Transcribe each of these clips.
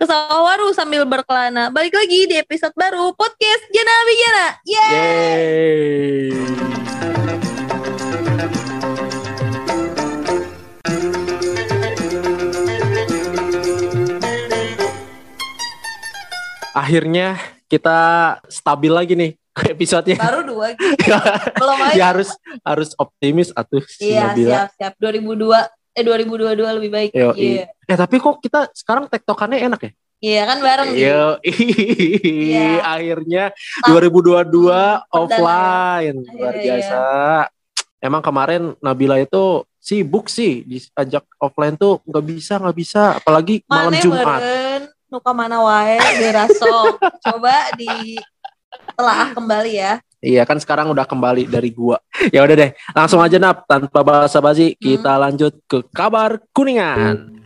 ke sawah waru sambil berkelana. Balik lagi di episode baru podcast Jana Bijana. Yeay! Yeay. Akhirnya kita stabil lagi nih episodenya. Baru dua gitu. Belum aja. ya harus harus optimis atuh Iya, Nabila. siap, siap. 2002 eh 2022 lebih baik. Yo, Iya. Eh tapi kok kita sekarang tektokannya enak ya? Iya kan bareng. Yo, Iya. akhirnya Ah, 2022 perdana offline luar Iya, biasa. Emang kemarin Nabila itu sibuk sih diajak offline tuh nggak bisa nggak bisa, apalagi malam Mane Jumat. meren, nuka mana wae dirasok. Coba di telah kembali ya. Iya kan sekarang udah kembali dari gua. Ya udah deh, langsung aja nap tanpa basa-basi kita lanjut ke kabar kuningan.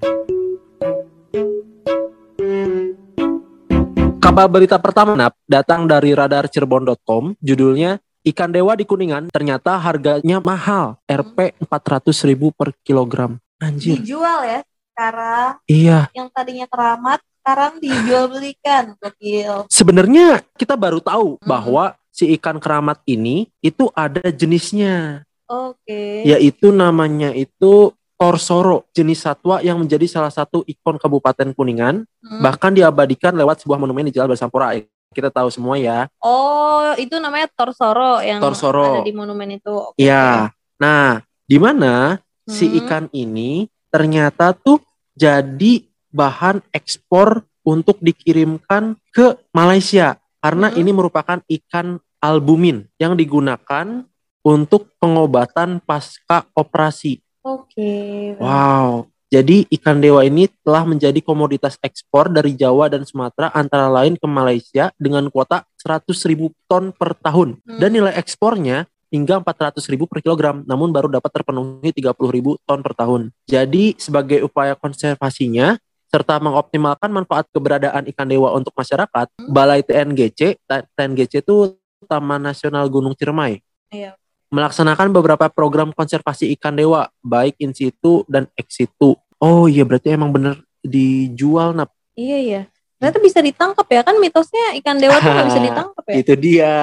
Kabar berita pertama nap datang dari radar cirebon.com judulnya Ikan dewa di Kuningan ternyata harganya mahal, Rp 400.000 per kilogram. Anjir. Dijual ya sekarang Iya, yang tadinya keramat sekarang dijual belikan. Gokil. sebenarnya kita baru tahu Hmm. bahwa si ikan keramat ini itu ada jenisnya. Oke. yaitu namanya itu torsoro, jenis satwa yang menjadi salah satu ikon Kabupaten Kuningan, Hmm. bahkan diabadikan lewat sebuah monumen di Jalan Bersampora. Eh, Kita tahu semua ya. Oh, itu namanya torsoro yang Torsoro. ada di monumen itu. Oke. Iya. Nah, di mana si Hmm. ikan ini ternyata tuh jadi bahan ekspor untuk dikirimkan ke Malaysia karena Hmm. ini merupakan ikan albumin yang digunakan untuk pengobatan pasca operasi. Oke. Wow. Jadi ikan dewa ini telah menjadi komoditas ekspor dari Jawa dan Sumatera antara lain ke Malaysia dengan kuota 100.000 ton per tahun Hmm. dan nilai ekspornya hingga 400.000 per kilogram namun baru dapat terpenuhi 30.000 ton per tahun. Jadi sebagai upaya konservasinya serta mengoptimalkan manfaat keberadaan ikan dewa untuk masyarakat. Balai TNGC, TNGC itu Taman Nasional Gunung Ciremai Iya. melaksanakan beberapa program konservasi ikan dewa baik in situ dan ex situ. Oh iya berarti emang bener dijual nap. Iya iya. Ternyata bisa ditangkap ya kan mitosnya ikan dewa tuh nggak bisa ditangkap ya. Itu dia.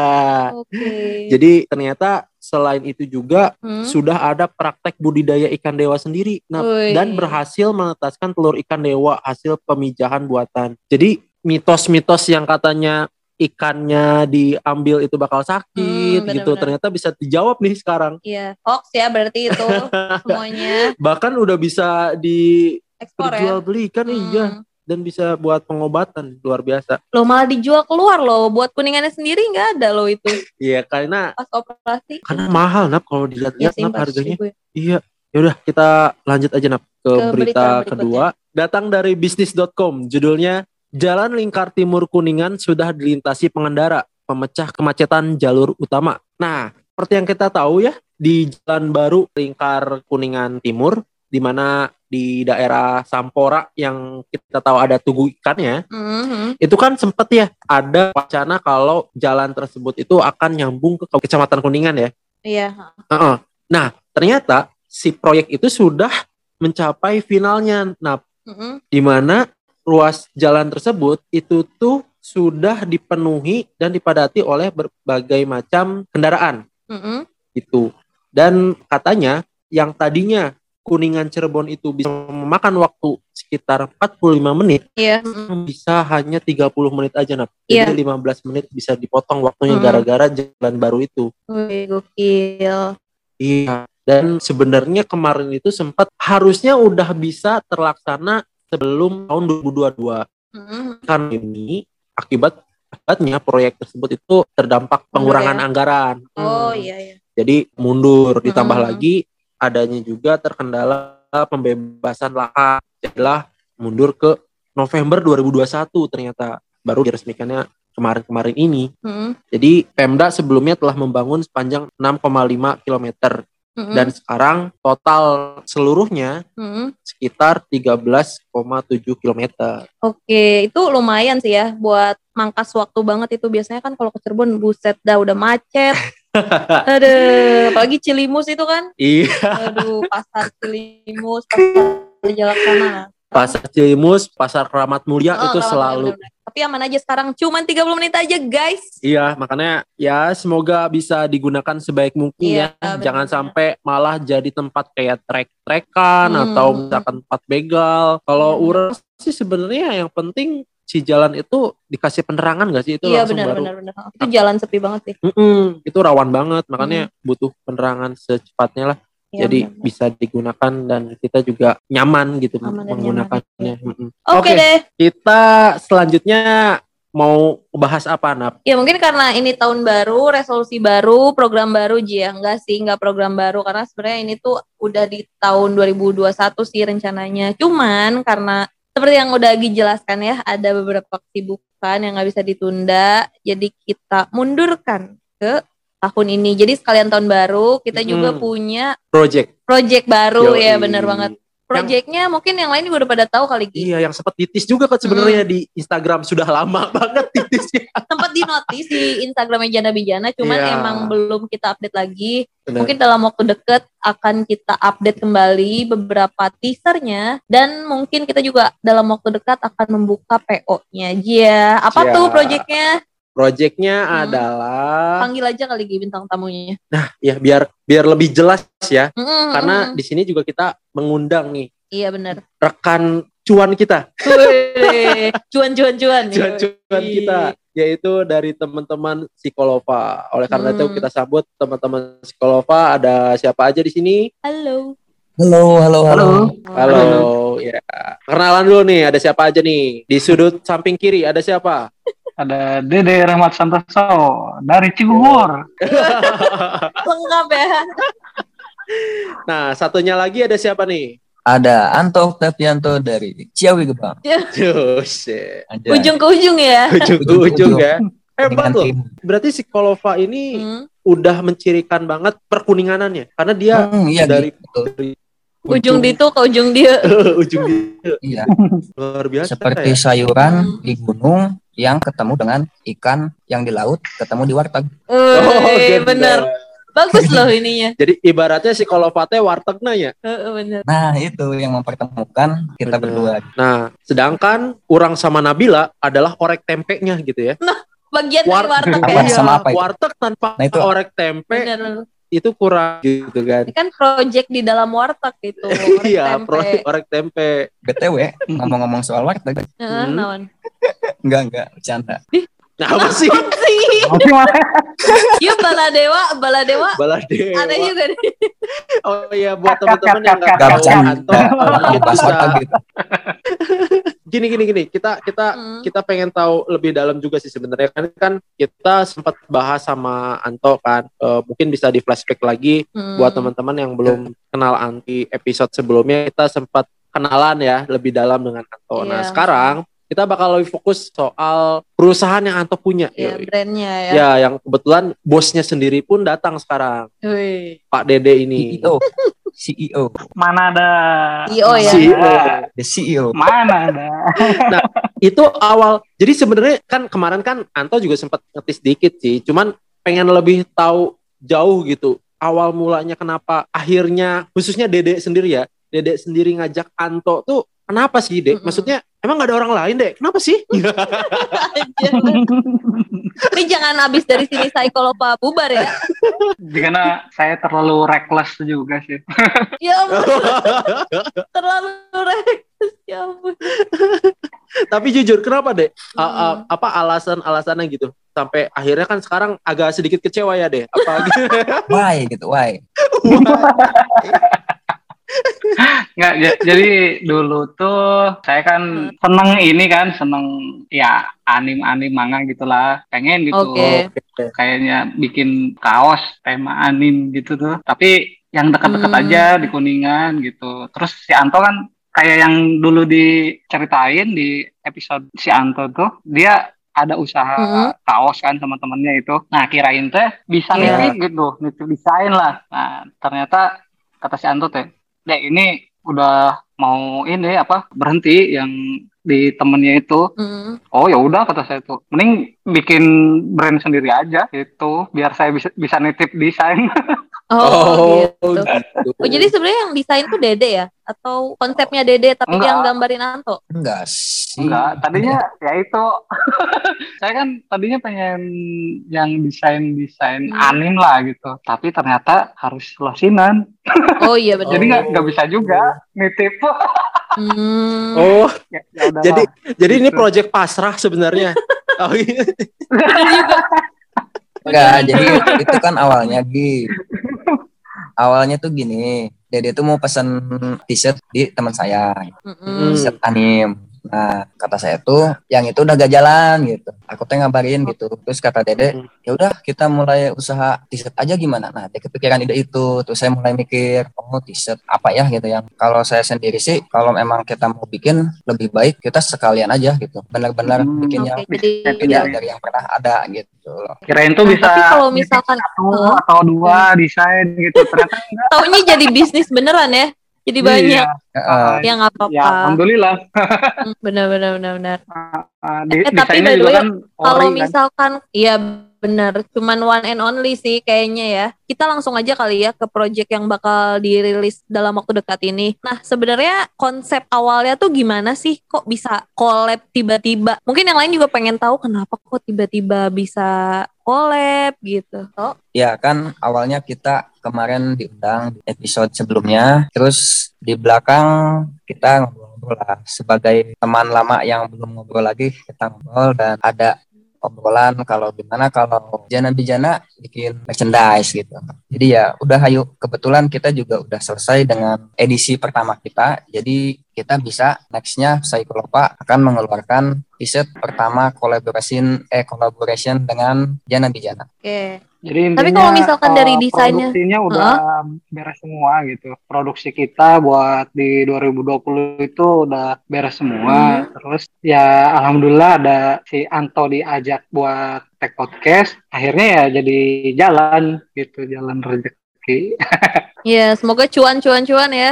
Oke. Jadi ternyata selain itu juga Hmm. sudah ada praktek budidaya ikan dewa sendiri Nap. Wih. dan berhasil menetaskan telur ikan dewa hasil pemijahan buatan. Jadi mitos-mitos yang katanya ikannya diambil itu bakal sakit Hmm, gitu benar-benar. ternyata bisa dijawab nih sekarang. Iya, hoax ya berarti itu semuanya Bahkan udah bisa di ekspor ya. belikan Hmm. iya dan bisa buat pengobatan luar biasa. Lo malah dijual keluar loh, buat kuningannya sendiri nggak ada loh itu Iya karena pas operasi. karena mahal nap kalau Iya dilihat-lihat sih, nap 400 harganya. ya. Iya. Yaudah kita lanjut aja nap ke, Ke berita, berita kedua. Datang dari bisnis.com judulnya Jalan Lingkar Timur Kuningan sudah dilintasi pengendara pemecah kemacetan jalur utama. Nah, seperti yang kita tahu ya di Jalan Baru Lingkar Kuningan Timur di mana di daerah Sampora yang kita tahu ada tugu ikannya Mhm. itu kan sempet ya ada wacana kalau jalan tersebut itu akan nyambung ke kecamatan Kuningan ya. Iya. Heeh. Nah ternyata si proyek itu sudah mencapai finalnya. Nah Mhm. di mana ruas jalan tersebut itu tuh sudah dipenuhi dan dipadati oleh berbagai macam kendaraan Mhm. gitu. Dan katanya yang tadinya Kuningan Cirebon itu bisa memakan waktu sekitar 45 menit Iya. Mhm. bisa hanya 30 menit aja Nap. Iya. Jadi 15 menit bisa dipotong waktunya Hmm. gara-gara jalan baru itu. Wih, gokil. Iya. Dan sebenarnya kemarin itu sempat harusnya udah bisa terlaksana sebelum tahun 2022. Mhm. Kan ini akibat akibatnya proyek tersebut itu terdampak pengurangan ya? anggaran. Oh Hmm. iya iya. Jadi mundur ditambah Hmm. lagi adanya juga terkendala pembebasan lahan. Jadilah mundur ke November 2021 ternyata baru diresmikannya kemarin-kemarin ini. Mhm. Jadi Pemda sebelumnya telah membangun sepanjang 6,5 km Mhm. dan sekarang total seluruhnya Mhm. sekitar 13,7 km. Oke, itu lumayan sih ya buat mangkas waktu banget itu biasanya kan kalau ke Cirebon buset dah udah macet. Aduh, apalagi Cilimus itu kan. Iya. Aduh, pasar Cilimus, pasar Jalaksana. Pasar Cilimus, Pasar Keramat Mulia Oh, itu selalu Mulia. Tapi aman aja sekarang cuman 30 menit aja guys. Iya, makanya ya semoga bisa digunakan sebaik mungkin Iya, ya. benar-benar. Jangan sampai malah jadi tempat kayak trek-trekan Hmm. atau misalkan tempat begal. Kalau Hmm. urang sih sebenarnya yang penting si jalan itu dikasih penerangan gak sih itu Iya langsung benar baru. benar benar. Itu jalan sepi banget sih. Mm-mm, itu rawan banget, makanya butuh penerangan secepatnya lah. Iya, jadi benar-benar. bisa digunakan dan kita juga nyaman gitu Aman menggunakannya. Mm-mm. Oke deh. kita selanjutnya mau bahas apa Nap? Ya mungkin karena ini tahun baru, resolusi baru, program baru Ji ya. Enggak sih, enggak program baru karena sebenarnya ini tuh udah di tahun 2021 sih rencananya. Cuman karena seperti yang udah Agi jelaskan ya, ada beberapa kesibukan yang nggak bisa ditunda. Jadi kita mundurkan ke tahun ini. Jadi sekalian tahun baru, kita juga Hmm. punya Project. project baru Yoi. ya, bener banget. Projectnya mungkin yang lain juga udah pada tahu kali Gi. Iya, yang sempat titis juga kan sebenarnya di Instagram sudah lama banget titisnya. Sempat di notice di Instagramnya Jana Bijana, cuman Iya. emang belum kita update lagi. Benar. Mungkin dalam waktu deket akan kita update kembali beberapa teasernya dan mungkin kita juga dalam waktu dekat akan membuka PO-nya. Iya, apa Iya. tuh projectnya? Projectnya Hmm. adalah Panggil aja kali Gi bintang tamunya. ya biar biar lebih jelas ya. Mm-mm, Karena mm-mm. di sini juga kita mengundang nih iya benar. rekan cuan kita, Wih, Cuan-cuan-cuan. cuan-cuan Yoi. kita yaitu dari teman-teman Psikolova. Oleh karena itu Hmm. kita sambut teman-teman Psikolova. Ada siapa aja di sini? Halo. Halo, halo, halo. Halo, ya. Kenalan dulu nih, ada siapa aja nih? Di sudut samping kiri ada siapa? Ada Dede Rahmat Santoso dari Cibubur. Lengkap ya. Nah, satunya lagi ada siapa nih? Ada Anto Oktavianto dari Ciawi Gebang. Anjay. Ujung ke ujung ya. ujung ke ujung ya. Hebat loh. Berarti Psikolova ini Hmm. udah mencirikan banget perkuninganannya. Karena dia Hmm, iya, dari gitu. dari Ujung di itu ke ujung dia. ujung dia Iya, luar biasa seperti ya. sayuran di gunung yang ketemu dengan ikan yang di laut ketemu di warteg. Oh, gitu. bener. Bagus loh ininya. Jadi ibaratnya Psikolova teh wartegna ya. Heeh, bener. Nah, itu yang mempertemukan kita Bener. berdua. Nah, sedangkan orang sama Nabila adalah orek tempenya gitu ya. Bagian War- dari warteg ya. sama apa itu? Warteg tanpa Nah, itu- orek tempe bener. Itu kurang gitu kan. Ini kan project di dalam warteg itu. warteg Iya, tempe. pro orek tempe. BTW, ngomong-ngomong soal warteg, Heeh, Hmm. naon. enggak enggak bercanda. Nah, apa sih? Sih. Oke, Mas. Yuk Baladewa, Baladewa. Balade. Ada juga nih. Oh iya buat teman-teman yang nggak tahu Bahas bisa gitu. gini gini gini kita kita Hmm. kita pengen tahu lebih dalam juga sih sebenarnya kan kan kita sempat bahas sama Anto kan Eh, mungkin bisa di flashback lagi Hmm. buat teman-teman yang belum kenal Anti episode sebelumnya kita sempat kenalan ya lebih dalam dengan Anto. Nah Iya. sekarang kita bakal lebih fokus soal perusahaan yang Anto punya. Ya, Yoi. brandnya ya. Ya, yang kebetulan bosnya sendiri pun datang sekarang, Wih. Pak Dede ini. CEO. CEO. Mana ada? CEO ya. CEO. The CEO. Mana ada? itu awal jadi sebenarnya kan kemarin kan Anto juga sempat ngetis dikit sih cuman pengen lebih tahu jauh gitu awal mulanya kenapa akhirnya khususnya Dede sendiri ya Dede sendiri ngajak Anto tuh kenapa sih Dek Mm-mm. maksudnya emang gak ada orang lain Dek kenapa sih. Ini jangan habis dari sini psikolopa bubar ya. Karena saya terlalu reckless juga sih. Ya ampun, terlalu reksis. Ya ampun. tapi jujur kenapa Dek A- a- Hmm. apa alasan-alasannya gitu sampai akhirnya kan sekarang agak sedikit kecewa ya Dek apa gitu Why gitu, why? Nggak, ja- jadi dulu tuh saya kan seneng ini kan, seneng ya anim-anim manga gitulah. Pengen gitu. Oke. Kayaknya bikin kaos tema anim gitu tuh. Tapi yang dekat-dekat Hmm. aja di Kuningan gitu. Terus si Anto kan kayak yang dulu diceritain di episode si Anto tuh, dia ada usaha Hmm. kaos kan sama temennya itu. Nah kirain teh bisa Iya. nitip gitu, nitip desain lah. Nah ternyata kata si Anto teh, dek ini udah mau ini apa berhenti yang di temennya itu. Mm. oh ya udah kata saya tuh. Mending bikin brand sendiri aja gitu. Biar saya bisa bisa nitip desain Oh, gitu. gitu. Oh, jadi sebenarnya yang desain tuh Dede ya? Atau konsepnya Dede tapi Enggak. yang gambarin Anto? Enggak sih. enggak tadinya ya itu saya kan tadinya pengen yang desain desain Hmm. anim lah gitu tapi ternyata harus losinan Oh iya benar. jadi nggak nggak bisa juga nitip Hmm. Oh, ya, ya jadi jadi ini Gitu. project pasrah sebenarnya. Oh, iya. Enggak, jadi itu kan awalnya Gi. Awalnya tuh gini, Dede tuh mau pesan t-shirt di teman saya, Mm-mm. t-shirt anim. Nah, kata saya tuh yang itu udah gak jalan gitu. Aku tuh ngabarin gitu. Terus kata Dede, ya udah kita mulai usaha t-shirt aja gimana. Nah, dia kepikiran ide itu. Terus saya mulai mikir, oh t-shirt apa ya gitu yang kalau saya sendiri sih kalau memang kita mau bikin lebih baik kita sekalian aja gitu. Benar-benar Hmm, bikin yang jadi beda ya. dari yang pernah ada gitu loh. kirain tuh bisa tapi kalau misalkan satu atau dua desain gitu ternyata enggak taunya jadi bisnis beneran ya? Jadi Iya. banyak. Heeh. Ya nggak apa-apa. ya alhamdulillah Hmm, Bener bener bener bener. Ah, di, Eh, tapi by the way, kan Kalau kan misalkan, bener, cuman one and only sih kayaknya ya. Kita langsung aja kali ya ke project yang bakal dirilis dalam waktu dekat ini. Nah sebenarnya konsep awalnya tuh gimana sih? Kok bisa collab tiba-tiba? Mungkin yang lain juga pengen tahu kenapa kok tiba-tiba bisa collab gitu. Oh, Ya kan awalnya kita kemarin diundang di episode sebelumnya, terus di belakang kita ngobrol-ngobrol lah sebagai teman lama yang belum ngobrol lagi kita ngobrol dan ada obrolan kalau gimana kalau Jana Bijana bikin merchandise gitu. Jadi ya udah ayo kebetulan kita juga udah selesai dengan edisi pertama kita. Jadi kita bisa nextnya Psycholopa akan mengeluarkan t-shirt pertama collaboration eh collaboration dengan Jana Bijana. Oke. Jadi Tapi intinya, kalau misalkan dari eh, desainnya- produksinya udah beres semua gitu. Produksi kita buat di 2020 itu udah beres semua. Hmm. Terus ya alhamdulillah ada si Anto diajak buat tag podcast. Akhirnya ya jadi jalan gitu, jalan rezeki. Ya semoga cuan-cuan-cuan ya.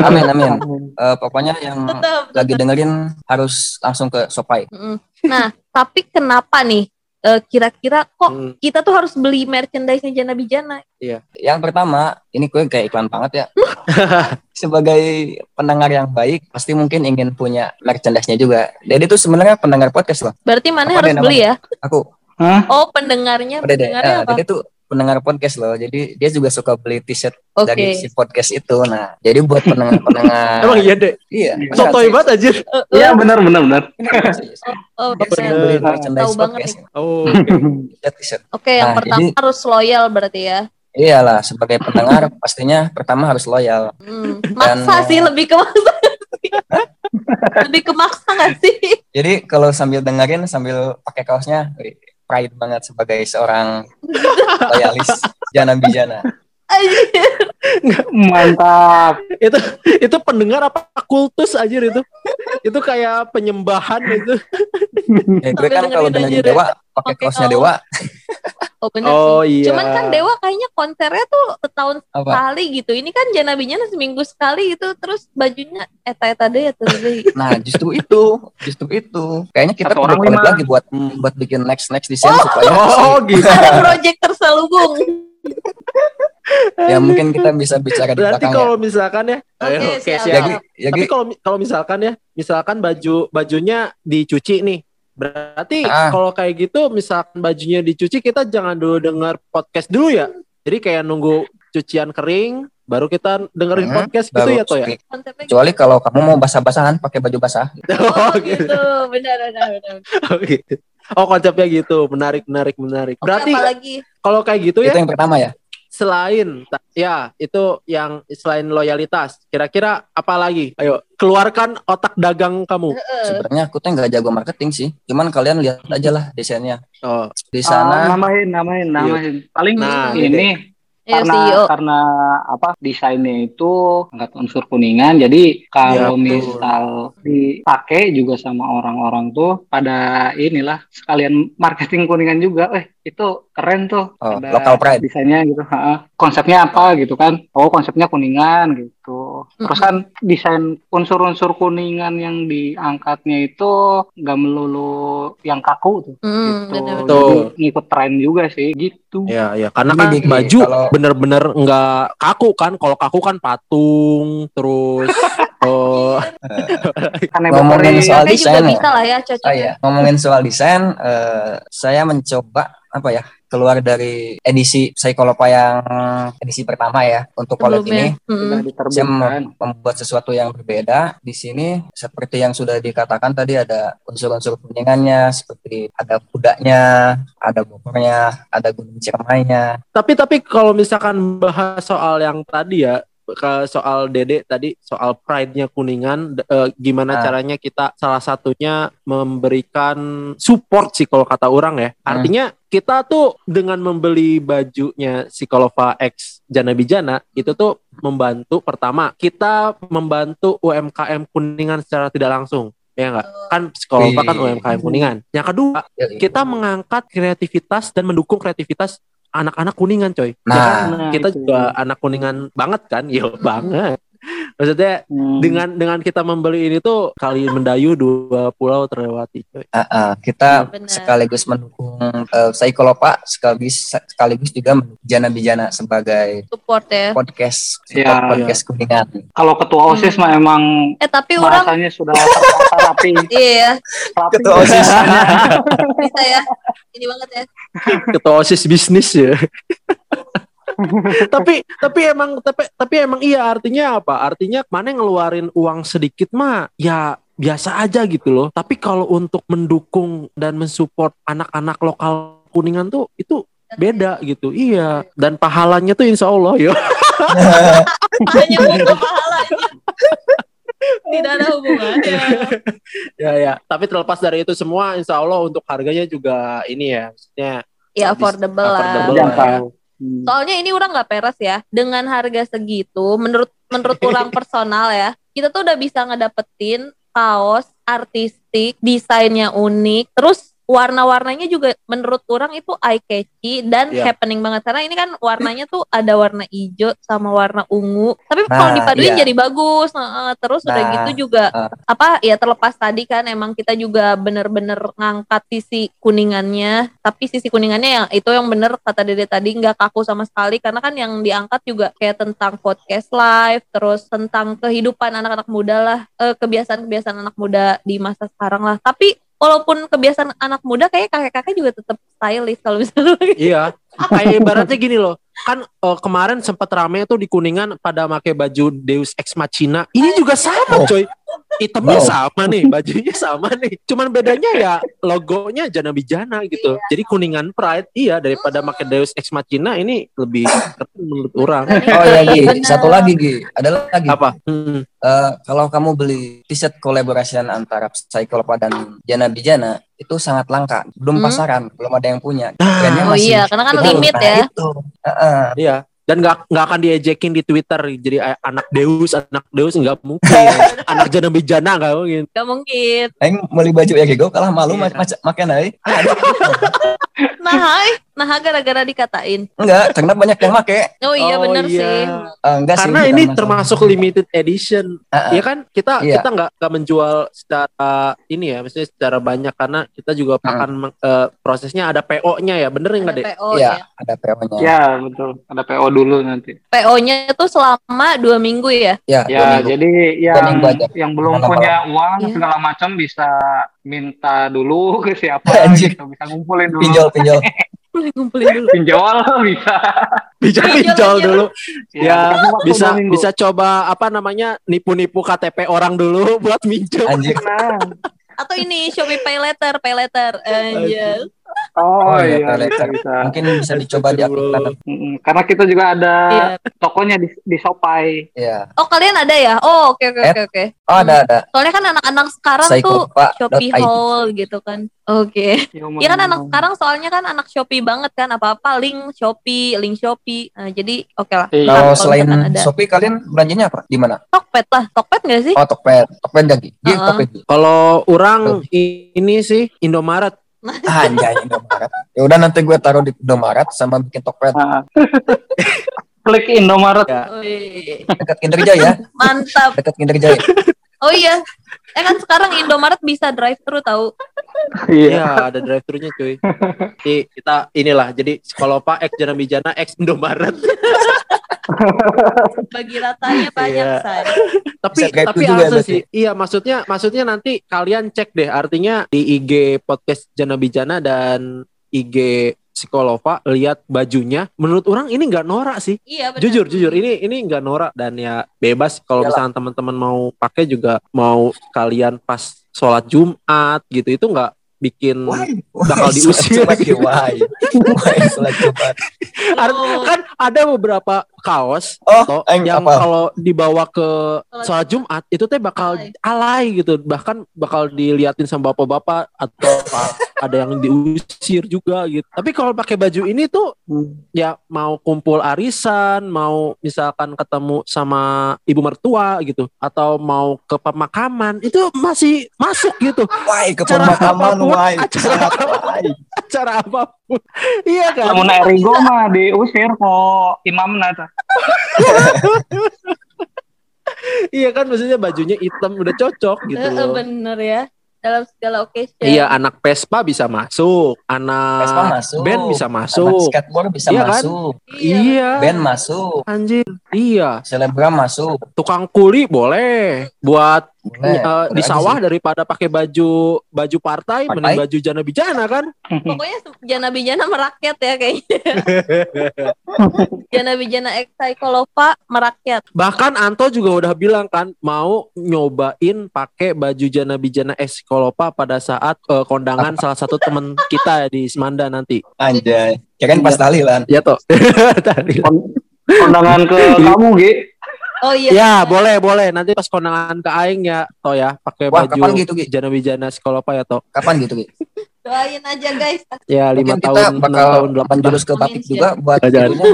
Amin amin. Eh, pokoknya yang Tetap. lagi dengerin harus langsung ke Sopai. Nah, tapi kenapa nih? eh, kira-kira kok Hmm. kita tuh harus beli merchandise-nya Jana Bijana? Yang pertama, ini gue kayak iklan banget ya. Sebagai pendengar yang baik, pasti mungkin ingin punya merchandise-nya juga. Jadi itu sebenarnya pendengar podcast loh. Berarti mana Apa harus beli ya? Aku, Hah? Oh, pendengarnya, pendengarnya Eh, apa? Dede tuh pendengar podcast loh. Jadi dia juga suka beli t-shirt Oke. dari si podcast itu. Nah, jadi buat pendengar-pendengar. Emang iya deh. iya. Iya. Sotoy banget aja. Eh, eh, Iya benar benar benar. Oh, Dia sering beli merchandise Tahu banget podcast. Oh. T-shirt, t-shirt. Oke, yang Nah, pertama jadi- harus loyal berarti ya. Iyalah, sebagai pendengar pastinya pertama harus loyal. Hmm, Maksa Dan, sih lebih ke maksa. lebih ke maksa gak sih? Jadi kalau sambil dengerin sambil pakai kaosnya, pride banget sebagai seorang loyalis Jana Bijana. Anjir. Mantap. itu itu pendengar apa kultus aja itu itu kayak penyembahan itu Ya, gue kan kalau deh. Dewa pakai kaosnya kaos. Dewa Oh bener oh sih. iya Cuman kan Dewa kayaknya konsernya tuh setahun apa? sekali gitu. Ini kan Jana Bijana seminggu sekali gitu. Terus bajunya eta-eta deh ya terus deh. Nah justru itu, justru itu. Kayaknya kita Satu perlu orang lima. lagi buat buat bikin next next desain supaya oh gitu Ada project terselubung. ya mungkin kita bisa bicara di berarti ya. kalau misalkan ya Oke, ayo, siap. siap. Ya, tapi kalau kalau misalkan ya misalkan baju bajunya dicuci nih berarti Ah. kalau kayak gitu misalkan bajunya dicuci kita jangan dulu dengar podcast dulu ya jadi kayak nunggu cucian kering baru kita dengerin Hmm, podcast gitu ya toh ya gitu. Kecuali kalau kamu mau basah-basahan pakai baju basah. Oh gitu. Benar benar benar. oh gitu oh konsepnya gitu menarik menarik menarik berarti apalagi kalau kayak gitu Itu ya yang pertama ya. Selain ya itu yang selain loyalitas kira-kira apa lagi ayo keluarkan otak dagang kamu Sebenarnya aku tuh nggak jago marketing sih. Cuman kalian lihat aja lah desainnya. oh Di sana namain namain namain. Paling Nah, ini karena CEO. karena apa desainnya itu angkat unsur kuningan jadi Ya, kalau betul. misal dipakai juga sama orang-orang tuh pada inilah sekalian marketing kuningan juga eh itu keren tuh Oh, ada local pride. desainnya gitu ha konsepnya apa gitu kan oh konsepnya kuningan gitu terus kan desain unsur-unsur kuningan yang diangkatnya itu nggak melulu yang kaku tuh Mm, gitu. Betul. Jadi ngikut tren juga sih gitu Ya, ya, karena Ini kan Diki, baju kalau- bener-bener nggak kaku kan. Kalau kaku kan patung, terus oh, Ngomongin soal desain ya? bisa lah ya cocok. Oh iya, ngomongin soal desain, eh, saya mencoba apa ya keluar dari edisi Psikolopa yang edisi pertama ya untuk collab ini. Mm. sudah Saya membuat sesuatu yang berbeda di sini seperti yang sudah dikatakan tadi ada unsur-unsur kuningannya seperti ada kudanya, ada bokornya, ada gunung ciremainya. tapi tapi kalau misalkan bahas soal yang tadi ya ke soal Dede tadi soal pride-nya Kuningan eh, gimana Ah. caranya kita salah satunya memberikan support sih kalau kata orang ya. Artinya kita tuh dengan membeli bajunya Psikolova X Jana Bijana itu tuh membantu pertama kita membantu UMKM Kuningan secara tidak langsung. Ya enggak? Kan Psikolova kan. UMKM Kuningan. Yang kedua, Yoi. kita mengangkat kreativitas dan mendukung kreativitas anak-anak kuningan coy. Ya Nah. kan? Nah, kita itu. juga anak kuningan banget kan, yo banget. Maksudnya Hmm. dengan dengan kita membeli ini tuh kali mendayu dua pulau terlewati coy. Ah, ah, kita Benar. sekaligus mendukung eh, Psikolopa sekaligus sekaligus juga mendukung Jana Bijana sebagai Support ya. podcast Ya, podcast kuningan. kalau ketua osis Hmm. mah emang Eh tapi orang sudah rapi iya rapi Ketua OSIS. bisa ya. Ini banget ya. Ketua OSIS bisnis ya. tapi tapi emang tapi tapi emang iya artinya apa? Artinya mana ngeluarin uang sedikit mah ya biasa aja gitu loh. Tapi kalau untuk mendukung dan mensupport anak-anak lokal Kuningan tuh itu beda gitu. Iya. Dan pahalanya tuh insya Allah ya. Hanya untuk pahala ini. Tidak ada hubungannya. ya ya. Tapi terlepas dari itu semua, insya Allah untuk harganya juga ini ya, maksudnya Ya affordable lah. affordable lah. ya. Hmm. Soalnya ini orang nggak peres ya. Dengan harga segitu, menurut menurut orang personal ya, kita tuh udah bisa ngedapetin kaos artistik, desainnya unik, terus warna-warnanya juga menurut orang itu eye catchy dan Iya. happening banget karena ini kan warnanya tuh ada warna hijau sama warna ungu tapi kalau Nah, dipaduin iya. jadi bagus Nah, terus udah Nah, gitu juga eh. apa ya terlepas tadi kan emang kita juga bener-bener ngangkat sisi kuningannya tapi sisi kuningannya yang itu yang bener kata dede tadi nggak kaku sama sekali karena kan yang diangkat juga kayak tentang podcast live terus tentang kehidupan anak-anak muda lah eh, kebiasaan-kebiasaan anak muda di masa sekarang lah tapi walaupun kebiasaan anak muda kayak kakek-kakek juga tetap stylish kalau misalnya Iya. Kayak ibaratnya gini loh. Kan eh, kemarin sempat rame tuh di Kuningan pada pakai baju Deus Ex Machina. Ini juga sama, Oh. coy. Hitamnya Wow. sama nih, bajunya sama nih. Cuman bedanya ya logonya Jana Bijana gitu. Jadi Kuningan Pride iya daripada pakai Deus Ex Machina ini lebih keren menurut orang. Oh ya Gi, satu lagi Gi, ada lagi. Apa? Hmm. Eh, kalau kamu beli t-shirt collaboration antara Psycholopa dan Jana Bijana itu sangat langka, belum Hmm. pasaran, belum ada yang punya. Nah, oh masih- iya karena kan limit Nah, ya Itu. Heeh. Iya. Dan nggak nggak akan diejekin di Twitter jadi eh, anak Deus anak Deus nggak mungkin. Anak Jana Bijana nggak mungkin. Gak mungkin. Aing beli baju ya Gigo kalah malu yeah. makan aja. Nah nah gara-gara dikatain Enggak, karena banyak yang make. oh iya Oh, bener iya. sih Eh, enggak sih. karena bukan ini masalah. termasuk limited edition Heeh. ya kan kita Iya. kita nggak nggak menjual secara ini ya maksudnya secara banyak karena kita juga Hmm. akan eh, prosesnya ada PO-nya ya bener nggak ada deh PO Iya, ya ada PO-nya. ya betul ada PO dulu nanti PO-nya itu selama dua minggu ya Ya, ya minggu. jadi yang yang belum punya uang Iya. segala macam bisa minta dulu ke siapa Anjir. gitu bisa ngumpulin dulu pinjol pinjol. ngumpulin dulu pinjol bisa bisa Pinjol, pinjol pinjol. dulu Ya, ya waktu bisa minggu. bisa coba apa namanya nipu-nipu KTP orang dulu buat minjem Anjir. Nah. atau ini Shopee Pay Letter Pay Letter anjir oh, Oh, iya, iya bisa bisa Mungkin bisa dicoba diaktifkan. Mm-mm. karena kita juga ada Iya. tokonya di, di Shopee Ya. oh kalian ada ya oh oke oke oke oke Oh, ada ada. soalnya kan anak-anak sekarang tuh Shopee. Hall gitu kan oke Iya kan anak sekarang soalnya kan anak Shopee banget kan apa-apa link Shopee, link Shopee. Nah, jadi oke lah. Iya. Kalau kalau selain ada Shopee kalian belanjanya apa? Di mana? Tokped lah, Tokped nggak sih? Oh, Tokped. Tokped lagi. Di. Tokped. Gi. kalau orang ini sih Indomaret Anjay, Indomaret. Ya udah nanti gue taruh di Indomaret sama bikin Tokped. Ah, klik Indomaret. Ya. Dekat Kinder Jaya. mantap. Dekat Kinder Jaya. Oh iya. Eh kan sekarang Indomaret bisa drive thru tahu. Iya, ada drive thru-nya cuy. Jadi kita inilah jadi Skolopa X Jana Bijana X Indomaret. Bagi ratanya banyak Iya. say. tapi tapi juga sih. Iya, maksudnya maksudnya nanti kalian cek deh artinya di IG podcast Jana Bijana dan IG Psikolova lihat bajunya menurut orang ini nggak norak sih Iya benar. jujur jujur ini ini nggak norak dan ya bebas kalau misalnya teman-teman mau pakai juga mau kalian pas sholat Jumat gitu itu nggak bikin Why? Bakal Why? diusir. Sholat Jumat ya, Why? Why sholat Jumat? Ar- Oh, kan ada beberapa kaos Oh, toh, aing yang kalau dibawa ke Sholat Jumat itu teh bakal Alay. alay gitu bahkan bakal diliatin sama bapak-bapak atau ada yang diusir juga gitu tapi kalau pakai baju ini tuh ya mau kumpul arisan mau misalkan ketemu sama ibu mertua gitu atau mau ke pemakaman itu masih masuk gitu Why ke Acara pemakaman? apa pun, Why? acara Why? cara apa pun iya kan Namun Erigo mah diusir kok imamna tah. Iya kan maksudnya bajunya hitam udah cocok gitu eh, loh bener ya. Dalam segala occasion. Iya, anak Vespa bisa masuk, anak Vespa masuk. band bisa Anak masuk. skateboard bisa Iya kan? masuk. Iya. Band masuk. Anjir. Iya, Selebgram masuk. tukang kuli boleh buat Boleh di sawah sih. daripada pakai baju baju partai, Partai? mending baju jana bijana kan? Pokoknya jana bijana merakyat ya kayaknya. jana bijana Psycholova merakyat. Bahkan Anto juga udah bilang kan mau nyobain pakai baju jana bijana Eskolopa pada saat eh, kondangan salah satu temen kita di Semanda nanti. Anjay. Kirain pas tahlilan. Ya toh. Tadi. Kondangan ke kamu, Gi. Oh iya. Ya, boleh, boleh. Nanti pas kondangan ke aing ya, toh ya, pakai Wah, baju kapan gitu, Gi? jana bijana Skolopa ya toh. Kapan gitu, Gi? Doain aja guys. Ya, lima Mungkin kita tahun, enam bakal tahun, delapan tahun. menjurus ke batik Amin, juga buat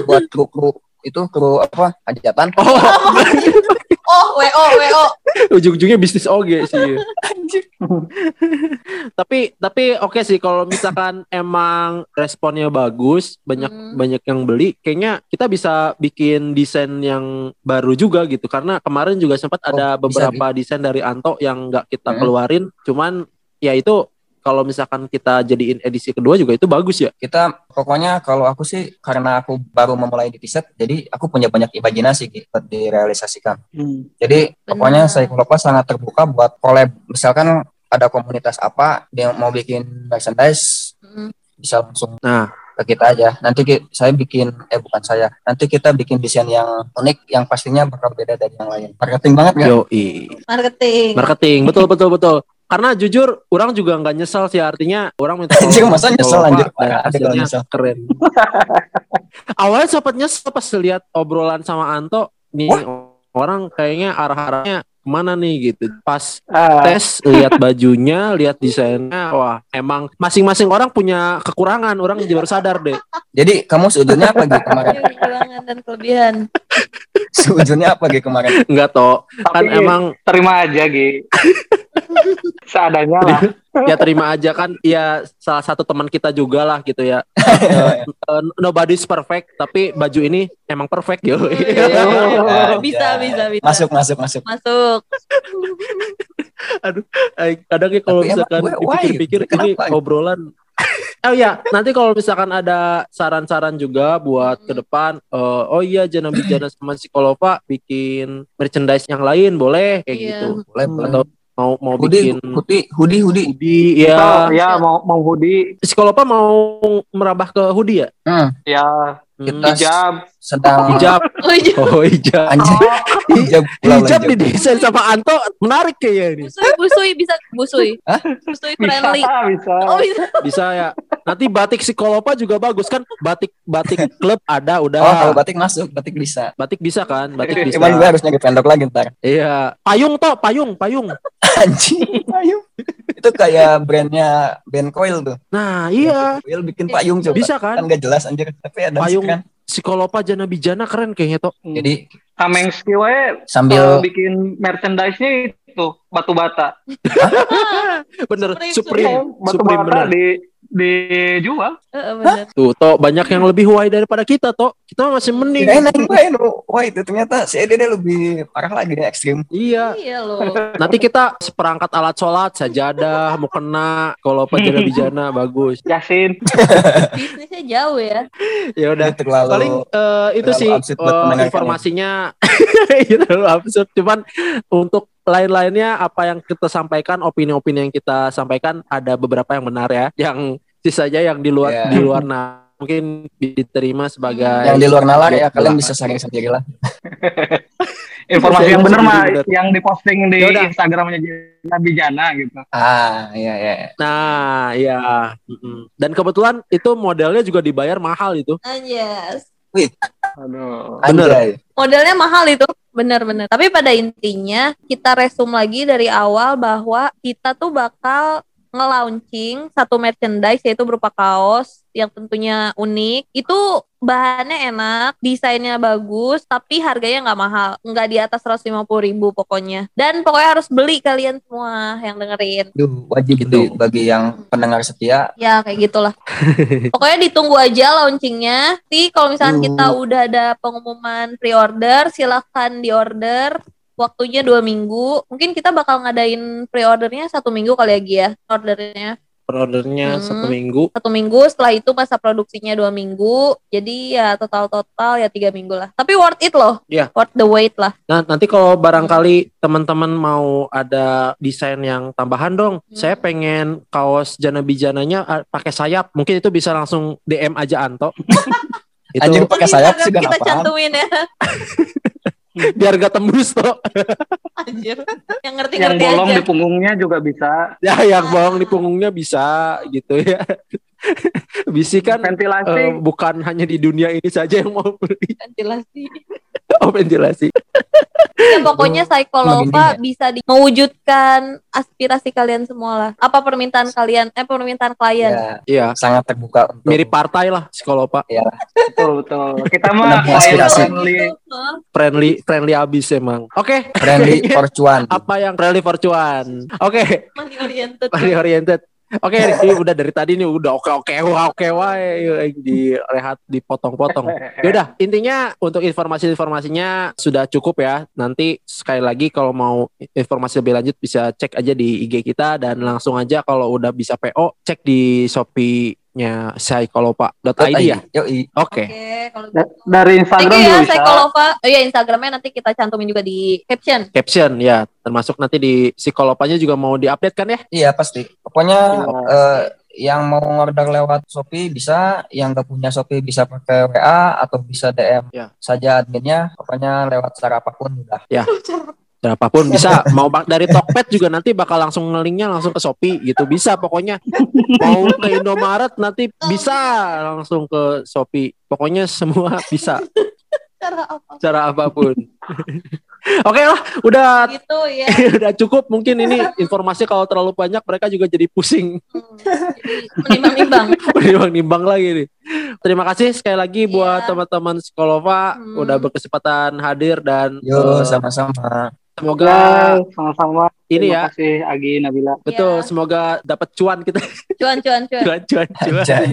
buat kru-kru itu kru apa hajatan Oh, Oh, WO, WO. ujung-ujungnya bisnis oge sih. tapi tapi oke sih kalau misalkan emang responnya bagus, banyak Hmm. banyak yang beli, kayaknya kita bisa bikin desain yang baru juga gitu. Karena kemarin juga sempat Oh, ada bisa, beberapa desain dari Anto yang nggak kita Hmm. keluarin, cuman ya itu kalau misalkan kita jadiin edisi kedua juga itu bagus ya. kita pokoknya kalau aku sih karena aku baru memulai di Piset jadi aku punya banyak imajinasi gitu direalisasikan jadi Benar. pokoknya saya Kulopa sangat terbuka buat collab misalkan ada komunitas apa dia mau bikin merchandise Hmm. bisa langsung Nah. ke kita aja nanti ki- saya bikin eh bukan saya nanti kita bikin desain yang unik yang pastinya bakal beda dari yang lain marketing banget kan Yo, Marketing. marketing betul betul betul. Karena jujur orang juga nggak nyesal sih artinya orang minta tolong masa nyesel, anjir? hasilnya nyesel. keren. Awalnya sempat nyesel pas lihat obrolan sama Anto nih orang kayaknya arah-arahnya ke mana nih gitu. Pas Ah, tes lihat bajunya, lihat desainnya, wah emang masing-masing orang punya kekurangan. Orang baru sadar deh. jadi kamu seujurnya apa gitu kemarin kekurangan dan kelebihan. seujurnya apa gitu kemarin Enggak toh, kan Tapi- emang terima aja, Gi. Seadanya lah. Ya terima aja kan ya salah satu teman kita juga lah gitu ya Eh, eh, nobody's perfect tapi baju ini emang perfect yo Iya. bisa, bisa, bisa. masuk masuk masuk Masuk. Eh, kadang ya kalau misalkan dipikir-pikir Kenapa? ini obrolan Oh ya, nanti kalau misalkan ada saran-saran juga buat ke depan, eh, oh iya Jana Bijana sama Psikolova bikin merchandise yang lain boleh kayak Iya. gitu. boleh Hmm. boleh Atau mau mau hoodie bikin hoodie hoodie hoodie hoodie Oh, ya. ya mau mau hoodie, Psikolova mau merambah ke hoodie ya? hmm, ya Hmm. Kita- hijab. sedang hijab. Oh iya. Oh hijab. anjir hijab pulau Hijab hijab. didesain sama Anto menarik kayaknya ini. Busui, busui bisa busui. Hah? Busui Bisa, friendly. bisa. Oh bisa. Bisa ya. Nanti batik psikolopa juga bagus kan? Batik batik klub ada udah. oh kalau batik masuk batik bisa Batik bisa kan? Batik bisa. cuman gue harus nyari vendor lagi ntar Iya. Payung toh, payung, payung. Anjing payung itu kayak brandnya band coil tuh Nah, iya. coil bikin payung coba Bisa kan kan? gak jelas anjir tapi ada Payung kan psikolopa jana bijana keren kayaknya toh. jadi Tameng skiwe sambil bikin merchandise-nya itu batu bata. Bener, Supreme, Supreme. batu Supreme bata bener. di dijual. Heeh, bener. Tuh, Tok, banyak yang lebih why daripada kita, Tok. Kita masih mending. Aing main oh. Wah itu ternyata si Ede lebih parah lagi nih ekstrim. Iya. Iya loh. Nanti kita seperangkat alat sholat, sajadah, mau kena, kalau pajana bijana bagus. Yasin. Bisnisnya jauh ya. Ya udah. terlalu Paling eh, itu terlalu sih mendengarkan informasinya itu terlalu absurd. Cuman untuk lain-lainnya apa yang kita sampaikan, opini-opini yang kita sampaikan ada beberapa yang benar ya. Yang sisanya yang di luar Iya. di luar nah mungkin diterima sebagai yang di luar nalar ya kalian bisa saring sendirilah. Informasi yang benar mah Bener. yang diposting di Yaudah. Instagramnya Nabi Jana gitu. Ah iya iya. Nah, ya. Mm-mm. Dan kebetulan itu modelnya juga dibayar mahal itu. Anjas. Aduh. Bener. Anjay. Modelnya mahal itu. Bener-bener. Tapi pada intinya kita resume lagi dari awal bahwa kita tuh bakal nge-launching satu merchandise yaitu berupa kaos yang tentunya unik. Itu bahannya enak, desainnya bagus, tapi harganya nggak mahal. Nggak di atas 150 ribu pokoknya. Dan pokoknya harus beli kalian semua yang dengerin. Duh, wajib Gitu. beli bagi yang pendengar setia. Ya kayak gitulah. Pokoknya ditunggu aja launchingnya. Nanti kalau misalnya Uh. kita udah ada pengumuman pre-order, silahkan di-order. Waktunya dua minggu. Mungkin kita bakal ngadain pre-ordernya satu minggu kali lagi ya. Ordernya Per-ordernya Hmm. satu minggu. satu minggu. Setelah itu masa produksinya dua minggu. Jadi ya total-total ya tiga minggu lah. Tapi worth it loh. Iya. Worth the wait lah. Nah, nanti kalau barangkali teman-teman mau ada desain yang tambahan dong, Hmm. saya pengen kaos jana bijananya ah, pakai sayap. Mungkin itu bisa langsung DM aja Anto. itu Anjing pakai sayap sih kita apa cantumin ya. biar gak tembus toh. Anjir. Yang Yang ngerti-ngerti bolong aja. di punggungnya juga bisa. ya, yang bawang di punggungnya bisa gitu ya. Bisi kan Ventilasi. eh, bukan hanya di dunia ini saja yang mau beli Ventilasi. oh, ventilasi. Ya pokoknya Psycholova Begini bisa di- mewujudkan aspirasi kalian semua lah. Apa permintaan kalian? Eh permintaan klien. Ya, Iya, sangat terbuka untuk mirip partai lah psikolopa. Betul betul. Kita mah Penuh aspirasi. friendly. Friendly friendly abis emang. Oke, friendly for cuan. apa yang friendly for cuan? Oke, Money oriented. money oriented. Oke, ini udah dari tadi nih udah oke oke wah oke wah di rehat dipotong-potong. Yaudah, intinya untuk informasi-informasinya sudah cukup ya. Nanti sekali lagi kalau mau informasi lebih lanjut bisa cek aja di IG kita dan langsung aja kalau udah bisa PO cek di Shopee-nya psycholopa.id ya. Oke. Oke, kalau Da- gitu. Dari Thank Instagram you juga ya. Oh iya Instagramnya nanti kita cantumin juga di caption. Caption ya, termasuk nanti di psikolopanya juga mau diupdate kan ya? Iya pasti. Pokoknya Iya. eh, yang mau order lewat Shopee bisa, yang gak punya Shopee bisa pakai WA atau bisa DM Ya. saja adminnya. Pokoknya lewat cara apa pun udah. Berapapun bisa. Mau bak- dari Tokped juga nanti bakal langsung ngelinknya langsung ke Shopee gitu. Bisa pokoknya. Mau ke Indomaret nanti bisa langsung ke Shopee. Pokoknya semua bisa. Cara apa? Cara apa pun. Oke lah, udah Gitu ya. udah cukup. Mungkin ini informasi kalau terlalu banyak mereka juga jadi pusing. Hmm, menimbang-nimbang. Nimbang-nimbang lagi nih. Terima kasih sekali lagi buat Iya. teman-teman Sekolova Hmm. udah berkesempatan hadir dan Yo eh, sama-sama. Semoga Ya, sama-sama. ini Terima ya kasih Agi Nabila. betul Iya. semoga dapat cuan kita Cuan, cuan, cuan. cuan cuan cuan. Anjay.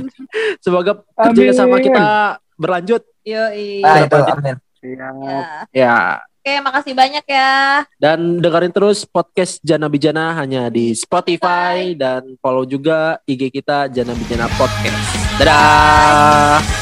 Semoga kerja sama kita berlanjut. Yoi. Ah itu amin. Iya. Ya. Ya. Oke, makasih banyak ya. Dan dengerin terus podcast Jana Bijana hanya di Spotify dan follow juga IG kita Jana Bijana Podcast. Dadah.